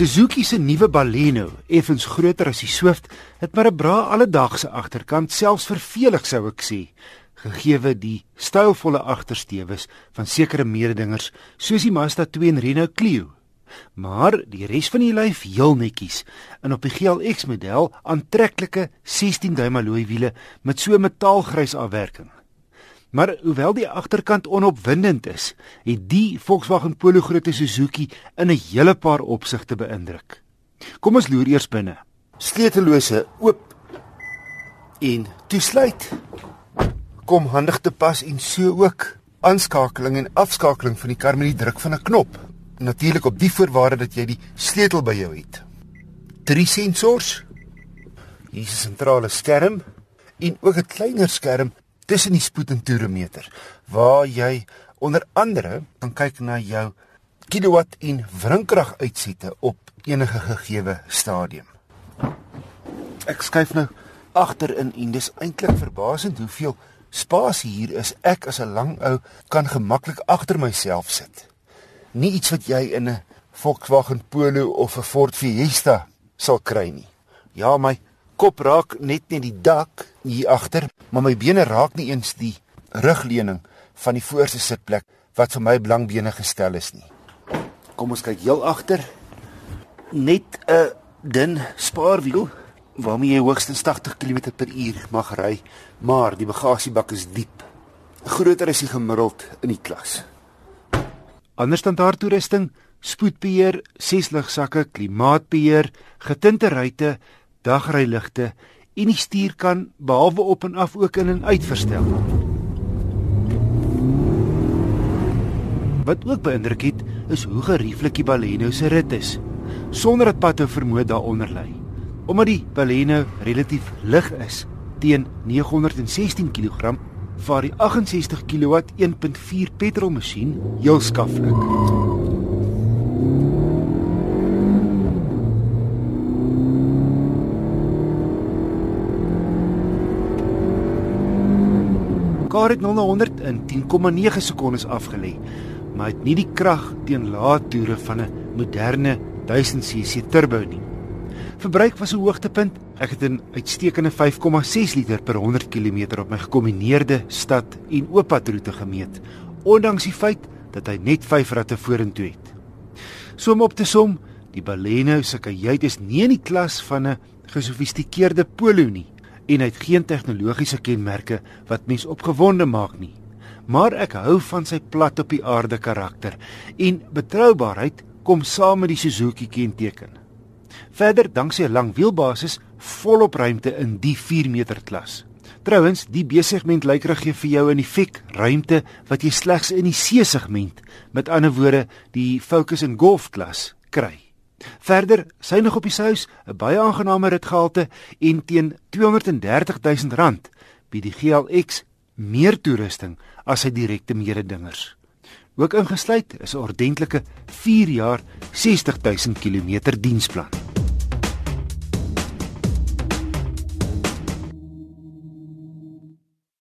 Suzuki se nuwe Baleno, effens groter as die Swift, het maar 'n bra alledaagse agterkant, selfs vervelig sou ek sê, gegee die stylvolle agterstewes van sekere mededingers soos die Mazda 2 en Renault Clio. Maar die res van die lyf heel netjies en op die GLX model aantreklike 16 duim alloy wiele met so metaalgrys afwerking. Maar hoewel die agterkant onopwindend is, het die Volkswagen Polo grootte Suzuki in 'n hele paar opsigte beïndruk. Kom ons loer eers binne. Sleutellose oop en toesluit. Kom handig te pas en so ook aanskakeling en afskakeling van die kar met die druk van 'n knop. Natuurlik op die voorwaarde dat jy die sleutel by jou het. Drie sensors. Hier is 'n sentrale skerm en ook 'n kleiner skerm tussen die spoed en toeremeter waar jy onder andere kan kyk na jou kilowatt en wrinkrag uitsette op enige gegeewe stadium. Ek skuif nou agterin en dis eintlik verbasend hoeveel spasie hier is. Ek as 'n lang ou kan gemaklik agter myself sit. Nie iets wat jy in 'n Volkswagen Polo of 'n Ford Fiesta sal kry nie. Ja, my kop raak net net die dak hier agter, maar my bene raak nie eens die rugleuning van die voorste sitplek wat vir my belangbene gestel is nie. Kom ons kyk heel agter. Net 'n dun spaarwiel waarmee jy hoogstens 80 km/h mag ry, maar die bagasiebak is diep. Groter as die gemiddeld in die klas. Ander standaard toerusting, spoedbeheer, ses ligsakke, klimaatbeheer, getinte ruitte, dagryligte en die stuur kan behalwe op en af ook in en uit verstel. Wat ook beïndruk het, is hoe gerieflik die Baleno se rit is, sonder dat pathou vermoed daaronder lê. Omdat die Baleno relatief lig is, teen 916 kg, vaar die 68 kW 1.4 petrolmasjien heel skaflik. Kar het 0 na 100 in 10,9 sekondes afgelê, maar het nie die krag teen lae toere van 'n moderne 1000cc turbo nie. Verbruik was 'n hoogtepunt. Ek het 'n uitstekende 5,6 liter per 100 km op my gekombineerde stad en ooppadroete gemeet, ondanks die feit dat hy net 5 ratte vorentoe het. So om op te som, die Baleno se kajuit is nie in die klas van 'n gesofistikeerde Polo nie en hy het geen tegnologiese kenmerke wat mens opgewonde maak nie. Maar ek hou van sy plat op die aarde karakter en betroubaarheid kom saam met die Suzuki kenteken. Verder, danksy 'n lang wielbasis, volop ruimte in die 4 meter klas. Trouwens, die B-segment lyk reg gee vir jou in die fik ruimte wat jy slegs in die C-segment, met ander woorde, die Focus en Golf klas kry. Verder, sy nog op die sous, 'n baie aangename ritgehalte en teen R230 000 bied die GLX meer toerusting as sy direkte mededingers. Ook ingesluit is 'n ordentlike 4 jaar 60 000 km diensplan.